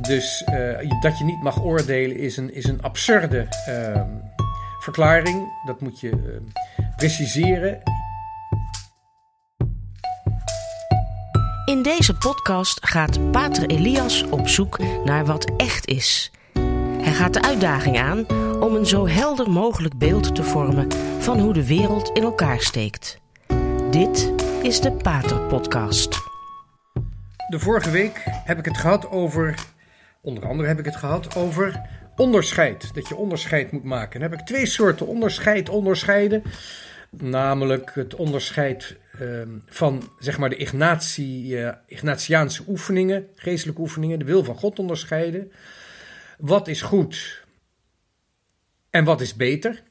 Dus uh, dat je niet mag oordelen is een, is een absurde uh, verklaring. Dat moet je uh, preciseren. In deze podcast gaat Pater Elias op zoek naar wat echt is. Hij gaat de uitdaging aan om een zo helder mogelijk beeld te vormen van hoe de wereld in elkaar steekt. Dit is de Pater Podcast. De vorige week heb ik het gehad over, onder andere heb ik het gehad over onderscheid. Dat je onderscheid moet maken. Dan heb ik twee soorten onderscheid onderscheiden. Namelijk het onderscheid uh, van zeg maar de uh, Ignatiaanse oefeningen, geestelijke oefeningen, de wil van God onderscheiden. Wat is goed en wat is beter?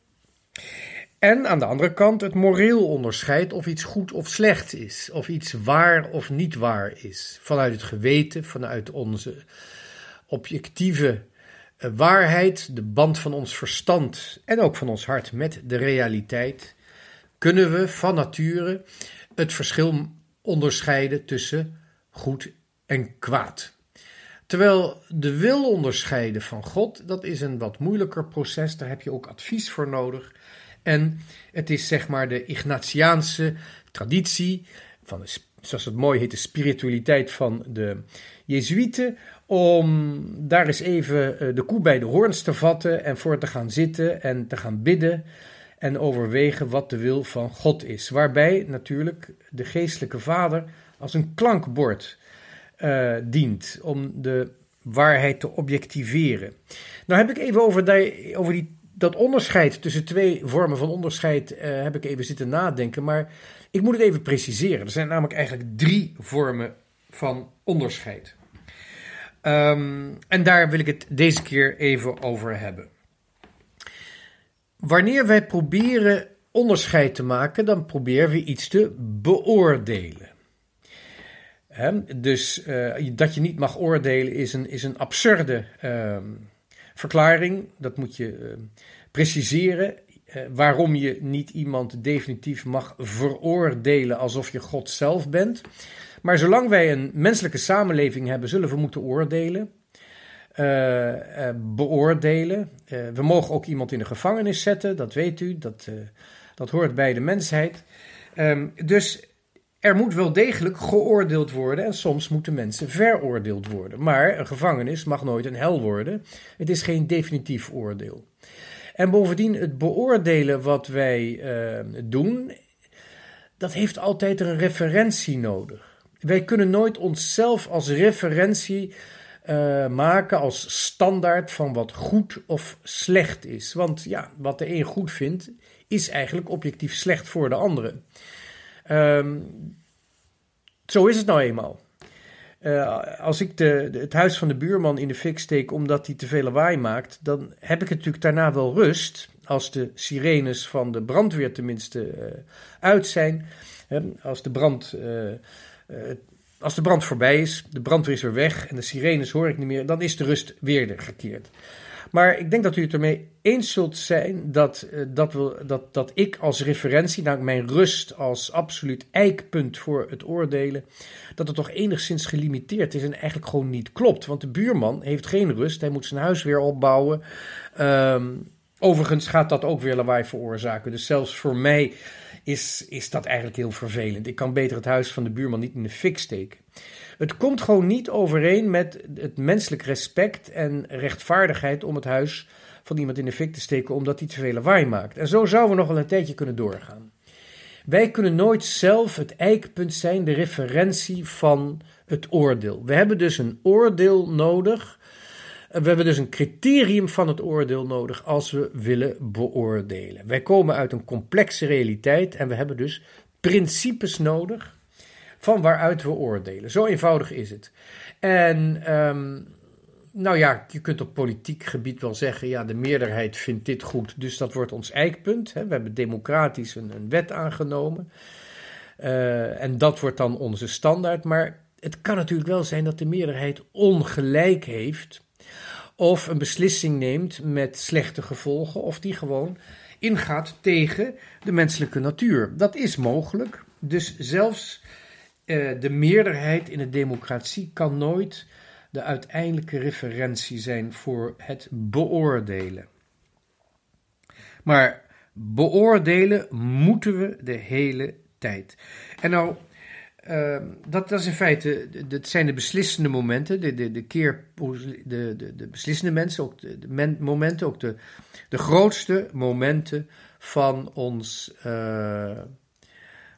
En aan de andere kant het moreel onderscheid of iets goed of slecht is, of iets waar of niet waar is. Vanuit het geweten, vanuit onze objectieve eh, waarheid, de band van ons verstand en ook van ons hart met de realiteit, kunnen we van nature het verschil onderscheiden tussen goed en kwaad. Terwijl de wil onderscheiden van God, dat is een wat moeilijker proces, daar heb je ook advies voor nodig. En het is zeg maar de Ignatiaanse traditie, van zoals het mooi heet, de spiritualiteit van de Jezuïeten, om daar eens even eh, de koe bij de hoorns te vatten en voor te gaan zitten en te gaan bidden en overwegen wat de wil van God is. Waarbij natuurlijk de geestelijke vader als een klankbord uh, dient om de waarheid te objectiveren. Nou heb ik even over, die, over die dat onderscheid tussen twee vormen van onderscheid uh, heb ik even zitten nadenken. Maar ik moet het even preciseren. Er zijn namelijk eigenlijk drie vormen van onderscheid. Um, en daar wil ik het deze keer even over hebben. Wanneer wij proberen onderscheid te maken, dan proberen we iets te beoordelen. Dus uh, dat je niet mag oordelen is een, is een absurde uh, verklaring. Dat moet je uh, preciseren. Uh, waarom je niet iemand definitief mag veroordelen alsof je God zelf bent. Maar zolang wij een menselijke samenleving hebben, zullen we moeten oordelen. Uh, beoordelen. we mogen ook iemand in de gevangenis zetten, dat weet u, dat, dat hoort bij de mensheid. Um, dus er moet wel degelijk geoordeeld worden en soms moeten mensen veroordeeld worden. Maar een gevangenis mag nooit een hel worden. Het is geen definitief oordeel. En bovendien, het beoordelen wat wij uh, doen, dat heeft altijd een referentie nodig. Wij kunnen nooit onszelf als referentie uh, maken, als standaard van wat goed of slecht is. Want ja, wat de een goed vindt, is eigenlijk objectief slecht voor de andere. Um, zo is het nou eenmaal. Uh, als ik de, het huis van de buurman in de fik steek omdat hij te veel lawaai maakt, dan heb ik natuurlijk daarna wel rust. Als de sirenes van de brandweer tenminste uh, uit zijn. Hè, als, de brand, uh, als de brand voorbij is, de brandweer is weer weg en de sirenes hoor ik niet meer, dan is de rust weer gekeerd. Maar ik denk dat u het ermee eens zult zijn dat, eh, dat, we, dat, dat ik als referentie, namelijk mijn rust als absoluut eikpunt voor het oordelen, dat het toch enigszins gelimiteerd is en eigenlijk gewoon niet klopt. Want de buurman heeft geen rust, hij moet zijn huis weer opbouwen. Um, overigens gaat dat ook weer lawaai veroorzaken. Dus zelfs voor mij is, is dat eigenlijk heel vervelend. Ik kan beter het huis van de buurman niet in de fik steken. Het komt gewoon niet overeen met het menselijk respect en rechtvaardigheid om het huis van iemand in de fik te steken omdat hij te veel lawaai maakt. En zo zouden we nog wel een tijdje kunnen doorgaan. Wij kunnen nooit zelf het eikpunt zijn, de referentie van het oordeel. We hebben dus een oordeel nodig. We hebben dus een criterium van het oordeel nodig als we willen beoordelen. Wij komen uit een complexe realiteit en we hebben dus principes nodig van waaruit we oordelen. Zo eenvoudig is het. En um, nou ja, je kunt op politiek gebied wel zeggen, ja, de meerderheid vindt dit goed, dus dat wordt ons eikpunt. Hè. We hebben democratisch een, wet aangenomen. Uh, en dat wordt dan onze standaard. Maar het kan natuurlijk wel zijn dat de meerderheid ongelijk heeft. Of een beslissing neemt met slechte gevolgen. Of die gewoon ingaat tegen de menselijke natuur. Dat is mogelijk. Dus zelfs uh, de meerderheid in de democratie kan nooit de uiteindelijke referentie zijn voor het beoordelen. Maar beoordelen moeten we de hele tijd. En nou, uh, dat, dat is in feite, dat zijn de beslissende momenten, de, de, de keer, de, de, de beslissende mensen, ook de, momenten, ook de, de grootste momenten van ons, uh,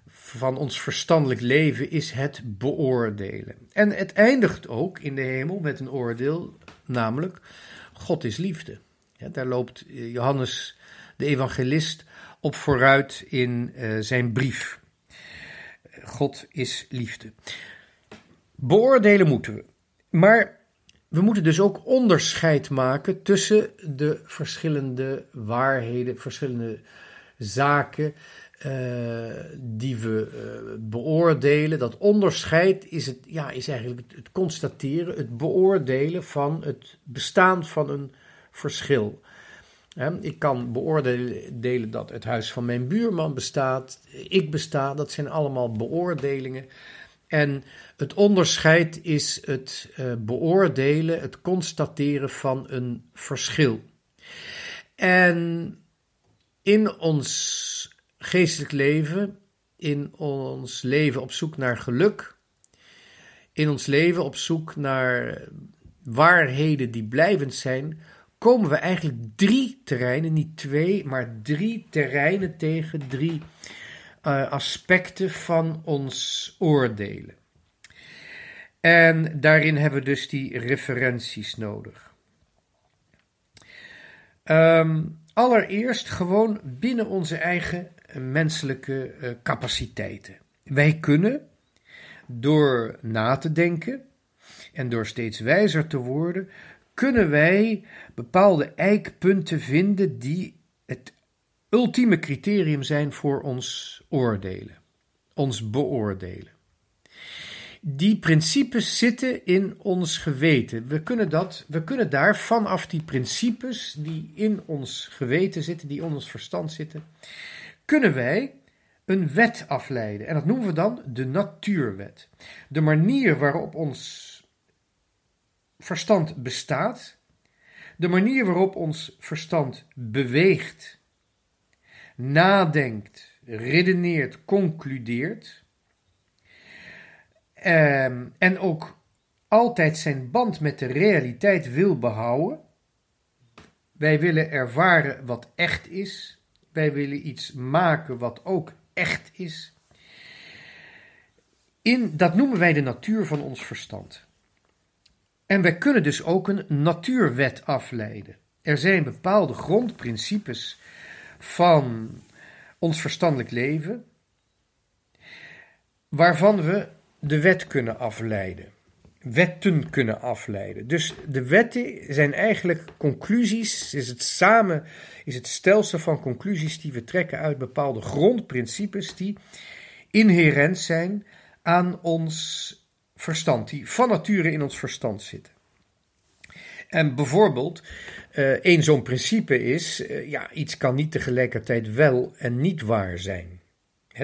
van ons verstandelijk leven is het beoordelen. En het eindigt ook in de hemel met een oordeel, namelijk God is liefde. Ja, daar loopt Johannes de evangelist op vooruit in uh, zijn brief. God is liefde. Beoordelen moeten we. Maar we moeten dus ook onderscheid maken tussen de verschillende waarheden, verschillende zaken die we uh, beoordelen. Dat onderscheid is, het, ja, is eigenlijk het, constateren, het beoordelen van het bestaan van een verschil. Ik kan beoordelen dat het huis van mijn buurman bestaat, ik besta, dat zijn allemaal beoordelingen. En het onderscheid is het uh, beoordelen, het constateren van een verschil. En in ons geestelijk leven, in ons leven op zoek naar geluk, in ons leven op zoek naar waarheden die blijvend zijn, komen we eigenlijk drie terreinen, niet twee, maar drie terreinen tegen, drie uh, aspecten van ons oordelen. En daarin hebben we dus die referenties nodig. Um, allereerst gewoon binnen onze eigen menselijke uh, capaciteiten. Wij kunnen door na te denken en door steeds wijzer te worden, kunnen wij bepaalde eikpunten vinden die het ultieme criterium zijn voor ons oordelen, ons beoordelen. Die principes zitten in ons geweten. We kunnen, dat, we kunnen daar vanaf die principes die in ons geweten zitten, die in ons verstand zitten, kunnen wij een wet afleiden. En dat noemen we dan de natuurwet. De manier waarop ons verstand bestaat, de manier waarop ons verstand beweegt, nadenkt, redeneert, concludeert, ehm, en ook altijd zijn band met de realiteit wil behouden. Wij willen ervaren wat echt is. Wij willen iets maken wat ook echt is. In, dat noemen wij de natuur van ons verstand. En wij kunnen dus ook een natuurwet afleiden. Er zijn bepaalde grondprincipes van ons verstandelijk leven, waarvan we de wet kunnen afleiden. Wetten kunnen afleiden. Dus de wetten zijn eigenlijk conclusies, is het samen, is het stelsel van conclusies die we trekken uit bepaalde grondprincipes die inherent zijn aan ons verstand, die van nature in ons verstand zitten. En bijvoorbeeld, één zo'n principe is, uh, ja, iets kan niet tegelijkertijd wel en niet waar zijn.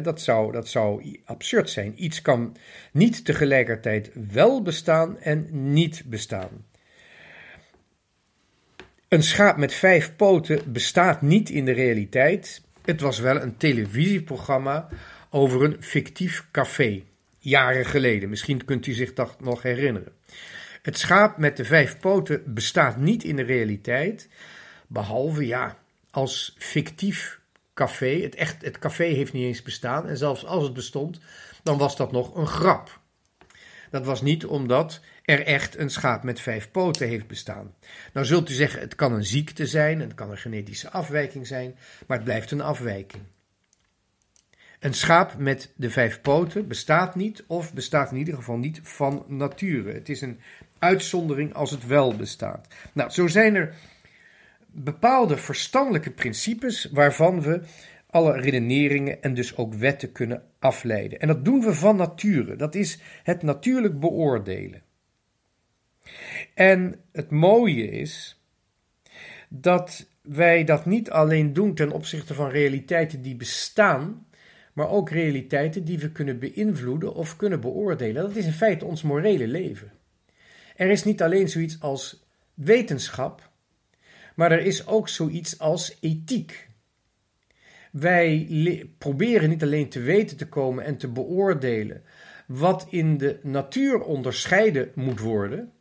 Dat, zou, dat zou absurd zijn. Iets kan niet tegelijkertijd wel bestaan en niet bestaan. Een schaap met vijf poten bestaat niet in de realiteit. Het was wel een televisieprogramma over een fictief café jaren geleden. Misschien kunt u zich dat nog herinneren. Het schaap met de vijf poten bestaat niet in de realiteit, behalve ja, als fictief café. Het, echt, het café heeft niet eens bestaan en zelfs als het bestond, dan was dat nog een grap. Dat was niet omdat er echt een schaap met vijf poten heeft bestaan. Nou zult u zeggen, het kan een ziekte zijn, het kan een genetische afwijking zijn, maar het blijft een afwijking. Een schaap met de vijf poten bestaat niet, of bestaat in ieder geval niet van nature. Het is een uitzondering als het wel bestaat. Nou, zo zijn er bepaalde verstandelijke principes waarvan we alle redeneringen en dus ook wetten kunnen afleiden. En dat doen we van nature. Dat is het natuurlijk beoordelen. En het mooie is dat wij dat niet alleen doen ten opzichte van realiteiten die bestaan, maar ook realiteiten die we kunnen beïnvloeden of kunnen beoordelen. Dat is in feite ons morele leven. Er is niet alleen zoiets als wetenschap, maar er is ook zoiets als ethiek. Wij proberen niet alleen te weten te komen en te beoordelen wat in de natuur onderscheiden moet worden.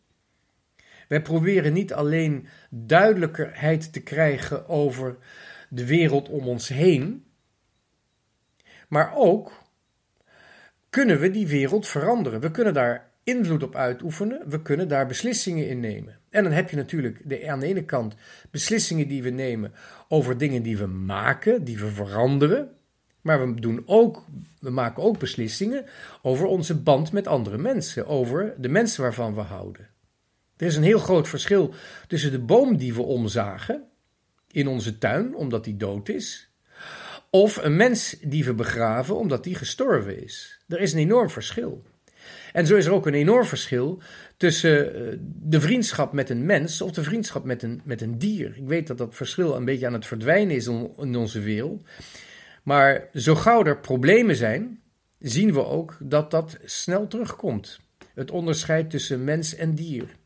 Wij proberen niet alleen duidelijkerheid te krijgen over de wereld om ons heen, maar ook kunnen we die wereld veranderen. We kunnen daar invloed op uitoefenen, we kunnen daar beslissingen in nemen. En dan heb je natuurlijk de, aan de ene kant beslissingen die we nemen over dingen die we maken, die we veranderen. Maar we, doen ook, we maken ook beslissingen over onze band met andere mensen, over de mensen waarvan we houden. Er is een heel groot verschil tussen de boom die we omzagen in onze tuin omdat die dood is, of een mens die we begraven omdat die gestorven is. Er is een enorm verschil. En zo is er ook een enorm verschil tussen eh, de vriendschap met een mens of de vriendschap met een, met een dier. Ik weet dat dat verschil een beetje aan het verdwijnen is in onze wereld. Maar zo gauw er problemen zijn, zien we ook dat dat snel terugkomt. Het onderscheid tussen mens en dier.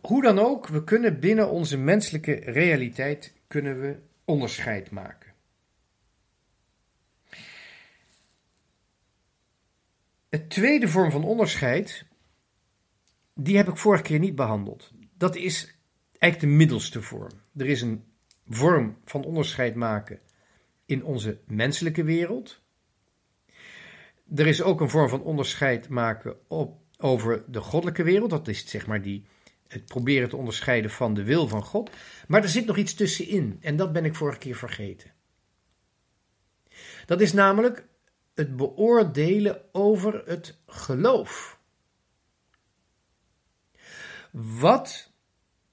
Hoe dan ook, we kunnen binnen onze menselijke realiteit kunnen we onderscheid maken. Het tweede vorm van onderscheid, die heb ik vorige keer niet behandeld. Dat is eigenlijk de middelste vorm. Er is een vorm van onderscheid maken in onze menselijke wereld. Er is ook een vorm van onderscheid maken op, over de goddelijke wereld. Dat is zeg maar die, het proberen te onderscheiden van de wil van God. Maar er zit nog iets tussenin en dat ben ik vorige keer vergeten. Dat is namelijk het beoordelen over het geloof. Wat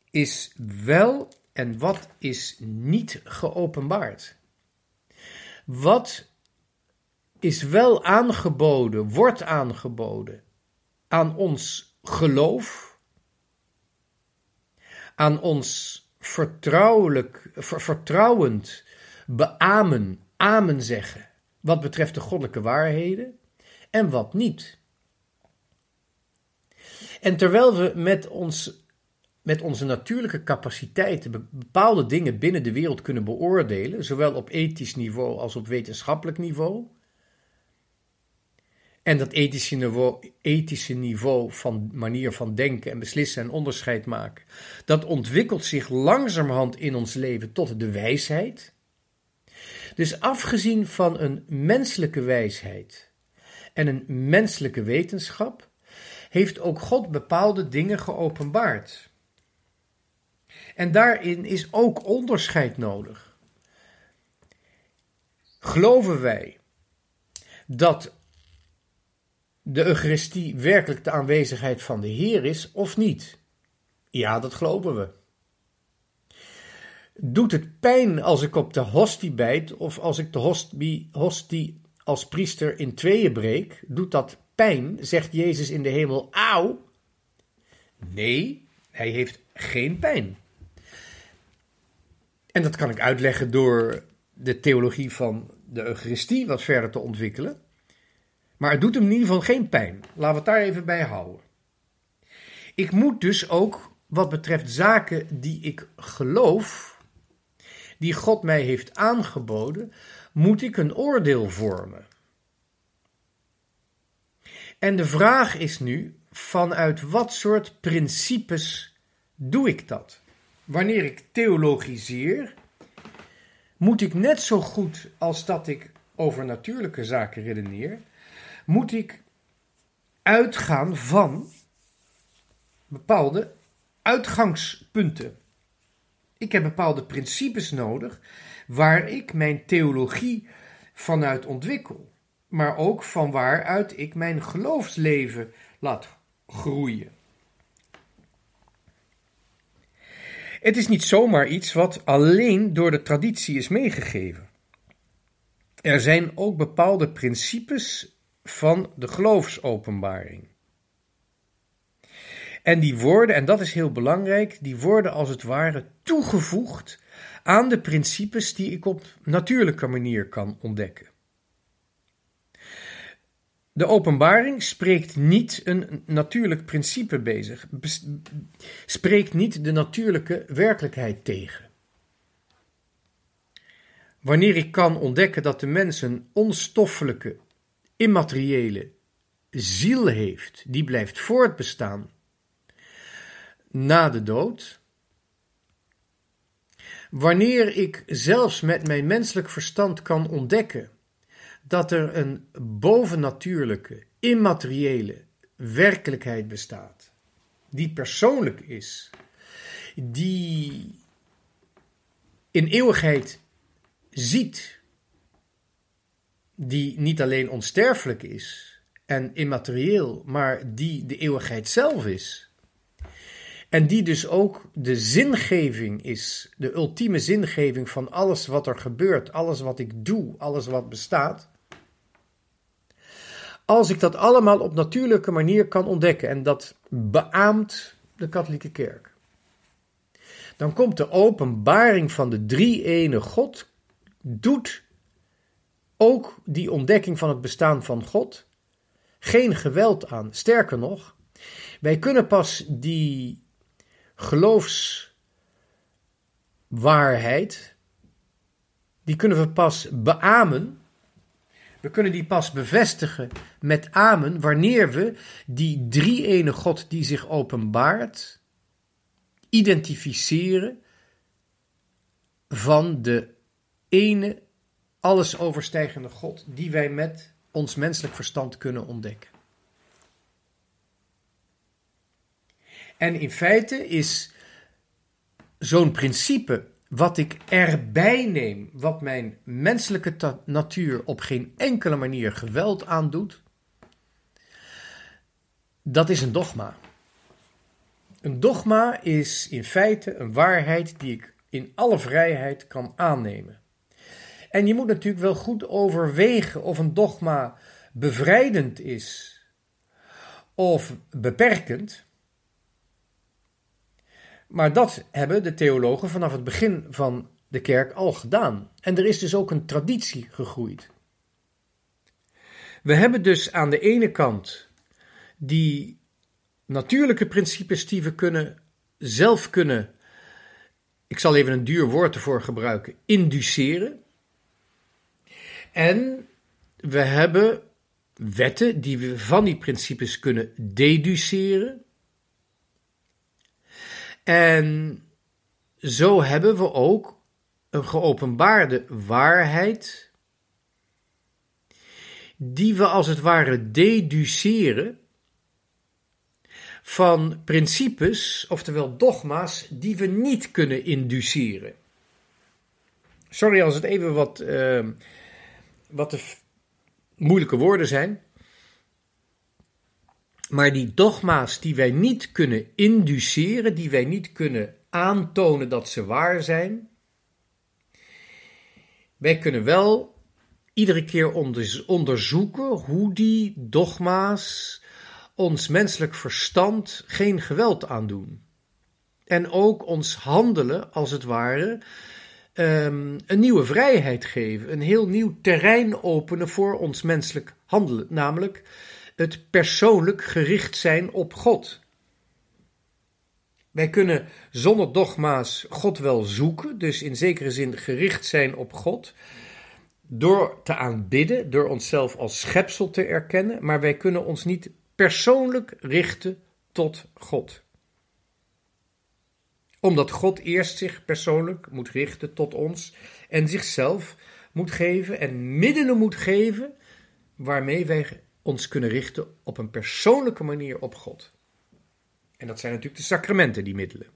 is wel en wat is niet geopenbaard? Wat is wel aangeboden, wordt aangeboden aan ons geloof, aan ons vertrouwelijk, vertrouwend beamen, amen zeggen wat betreft de goddelijke waarheden en wat niet. En terwijl we met, ons, met onze natuurlijke capaciteiten bepaalde dingen binnen de wereld kunnen beoordelen, zowel op ethisch niveau als op wetenschappelijk niveau, en dat ethische niveau, ethische niveau van manier van denken en beslissen en onderscheid maken, dat ontwikkelt zich langzamerhand in ons leven tot de wijsheid. Dus afgezien van een menselijke wijsheid en een menselijke wetenschap, heeft ook God bepaalde dingen geopenbaard. En daarin is ook onderscheid nodig. Geloven wij dat de Eucharistie werkelijk de aanwezigheid van de Heer is of niet? Ja, dat geloven we. Doet het pijn als ik op de hostie bijt of als ik de hostie, hostie als priester in tweeën breek? Doet dat pijn? Zegt Jezus in de hemel, auw? Nee, hij heeft geen pijn. En dat kan ik uitleggen door de theologie van de Eucharistie wat verder te ontwikkelen. Maar het doet hem in ieder geval geen pijn. Laten we het daar even bij houden. Ik moet dus ook, wat betreft zaken die ik geloof, die God mij heeft aangeboden, moet ik een oordeel vormen. En de vraag is nu: vanuit wat soort principes doe ik dat? Wanneer ik theologiseer, moet ik net zo goed als dat ik over natuurlijke zaken redeneer, moet ik uitgaan van bepaalde uitgangspunten. Ik heb bepaalde principes nodig waar ik mijn theologie vanuit ontwikkel, maar ook van waaruit ik mijn geloofsleven laat groeien. Het is niet zomaar iets wat alleen door de traditie is meegegeven. Er zijn ook bepaalde principes van de geloofsopenbaring. En die worden, en dat is heel belangrijk, die worden als het ware toegevoegd aan de principes die ik op natuurlijke manier kan ontdekken. De openbaring spreekt niet een natuurlijk principe bezig, spreekt niet de natuurlijke werkelijkheid tegen. Wanneer ik kan ontdekken dat de mens een onstoffelijke, immateriële ziel heeft, die blijft voortbestaan na de dood, wanneer ik zelfs met mijn menselijk verstand kan ontdekken dat er een bovennatuurlijke, immateriële werkelijkheid bestaat, die persoonlijk is, die in eeuwigheid ziet, die niet alleen onsterfelijk is en immaterieel, maar die de eeuwigheid zelf is. En die dus ook de zingeving is, de ultieme zingeving van alles wat er gebeurt, alles wat ik doe, alles wat bestaat. Als ik dat allemaal op natuurlijke manier kan ontdekken, en dat beaamt de katholieke kerk, dan komt de openbaring van de drie-ene God, doet ook die ontdekking van het bestaan van God geen geweld aan. Sterker nog, wij kunnen pas die geloofswaarheid, die kunnen we pas beamen we kunnen die pas bevestigen met amen wanneer we die drie ene God die zich openbaart, identificeren van de ene alles overstijgende God die wij met ons menselijk verstand kunnen ontdekken. En in feite is zo'n principe wat ik erbij neem, wat mijn menselijke natuur op geen enkele manier geweld aandoet, dat is een dogma. Een dogma is in feite een waarheid die ik in alle vrijheid kan aannemen. En je moet natuurlijk wel goed overwegen of een dogma bevrijdend is of beperkend. Maar dat hebben de theologen vanaf het begin van de kerk al gedaan. En er is dus ook een traditie gegroeid. We hebben dus aan de ene kant die natuurlijke principes die we kunnen, zelf kunnen, ik zal even een duur woord ervoor gebruiken, induceren. En we hebben wetten die we van die principes kunnen deduceren. En zo hebben we ook een geopenbaarde waarheid, die we als het ware deduceren van principes, oftewel dogma's, die we niet kunnen induceren. Sorry als het even wat, uh, wat moeilijke woorden zijn. Maar die dogma's die wij niet kunnen induceren, die wij niet kunnen aantonen dat ze waar zijn, wij kunnen wel iedere keer onderzoeken hoe die dogma's ons menselijk verstand geen geweld aandoen. En ook ons handelen, als het ware, um, een nieuwe vrijheid geven, een heel nieuw terrein openen voor ons menselijk handelen, namelijk het persoonlijk gericht zijn op God. Wij kunnen zonder dogma's God wel zoeken, dus in zekere zin gericht zijn op God, door te aanbidden, door onszelf als schepsel te erkennen, maar wij kunnen ons niet persoonlijk richten tot God. Omdat God eerst zich persoonlijk moet richten tot ons en zichzelf moet geven en middelen moet geven waarmee wij ons kunnen richten op een persoonlijke manier op God. En dat zijn natuurlijk de sacramenten, die middelen.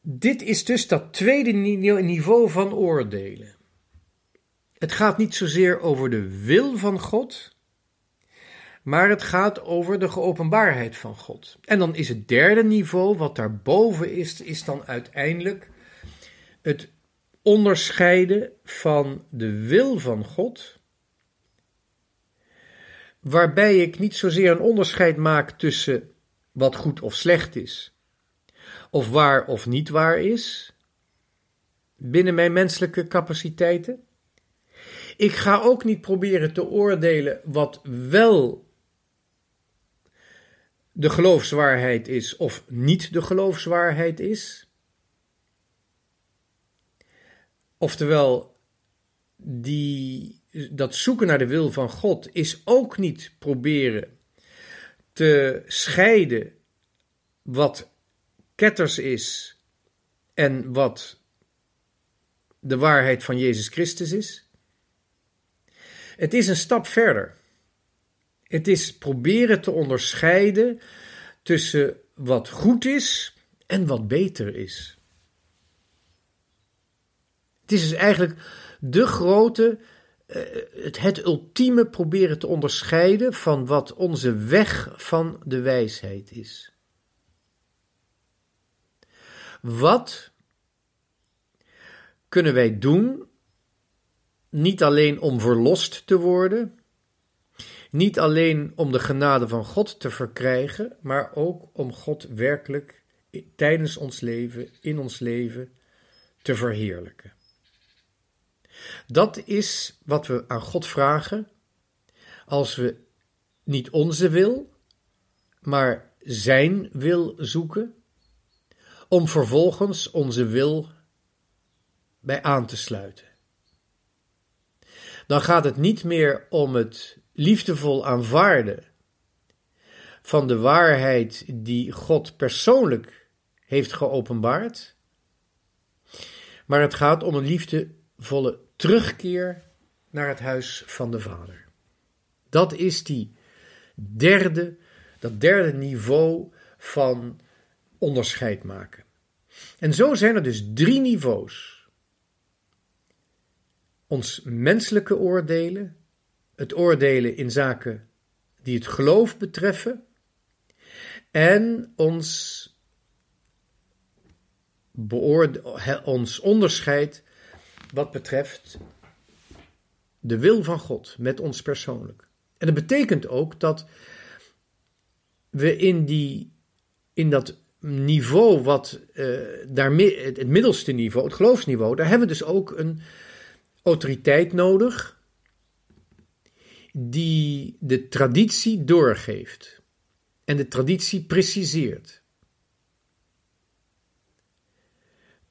Dit is dus dat tweede niveau van oordelen. Het gaat niet zozeer over de wil van God, maar het gaat over de geopenbaarheid van God. En dan is het derde niveau, wat daarboven is, is dan uiteindelijk het onderscheiden van de wil van God, waarbij ik niet zozeer een onderscheid maak tussen wat goed of slecht is, of waar of niet waar is, binnen mijn menselijke capaciteiten. Ik ga ook niet proberen te oordelen wat wel de geloofswaarheid is of niet de geloofswaarheid is. Oftewel, die, dat zoeken naar de wil van God is ook niet proberen te scheiden wat ketters is en wat de waarheid van Jezus Christus is. Het is een stap verder. Het is proberen te onderscheiden tussen wat goed is en wat beter is. Het is dus eigenlijk de grote, eh, het, het ultieme proberen te onderscheiden van wat onze weg van de wijsheid is. Wat kunnen wij doen, niet alleen om verlost te worden, niet alleen om de genade van God te verkrijgen, maar ook om God werkelijk tijdens ons leven, in ons leven, te verheerlijken. Dat is wat we aan God vragen als we niet onze wil, maar Zijn wil zoeken, om vervolgens onze wil bij aan te sluiten. Dan gaat het niet meer om het liefdevol aanvaarden van de waarheid die God persoonlijk heeft geopenbaard, maar het gaat om een liefdevolle terugkeer naar het huis van de Vader. Dat is die derde, dat derde niveau van onderscheid maken. En zo zijn er dus drie niveaus. Ons menselijke oordelen, het oordelen in zaken die het geloof betreffen, en ons, ons onderscheid wat betreft de wil van God met ons persoonlijk. En dat betekent ook dat we in, die, in dat niveau, wat uh, het middelste niveau, het geloofsniveau, daar hebben we dus ook een autoriteit nodig die de traditie doorgeeft en de traditie preciseert.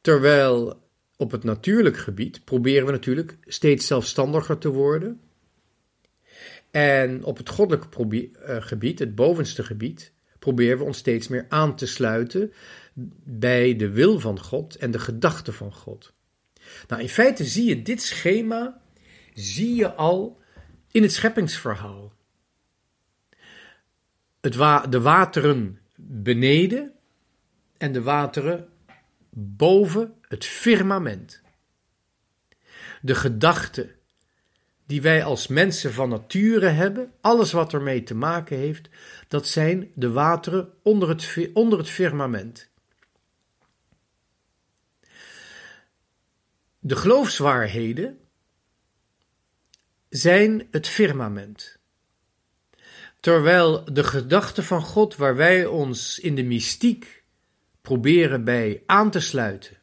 Terwijl op het natuurlijk gebied proberen we natuurlijk steeds zelfstandiger te worden. En op het goddelijke eh, gebied, het bovenste gebied, proberen we ons steeds meer aan te sluiten bij de wil van God en de gedachten van God. Nou, in feite zie je dit schema, zie je al in het scheppingsverhaal. Het de wateren beneden en de wateren boven het firmament. De gedachten die wij als mensen van nature hebben, alles wat ermee te maken heeft, dat zijn de wateren onder het, onder het firmament. De geloofswaarheden zijn het firmament. Terwijl de gedachten van God, waar wij ons in de mystiek proberen bij aan te sluiten,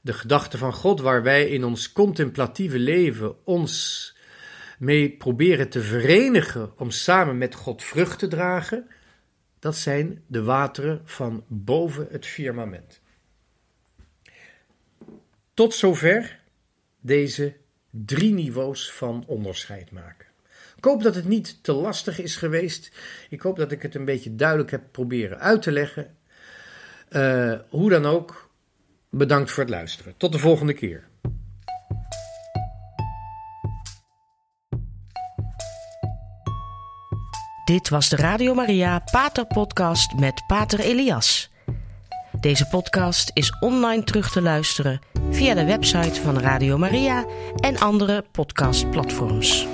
de gedachten van God, waar wij in ons contemplatieve leven ons mee proberen te verenigen om samen met God vrucht te dragen, dat zijn de wateren van boven het firmament. Tot zover deze drie niveaus van onderscheid maken. Ik hoop dat het niet te lastig is geweest. Ik hoop dat ik het een beetje duidelijk heb proberen uit te leggen. Uh, hoe dan ook, bedankt voor het luisteren. Tot de volgende keer. Dit was de Radio Maria Pater Podcast met Pater Elias. Deze podcast is online terug te luisteren via de website van Radio Maria en andere podcastplatforms.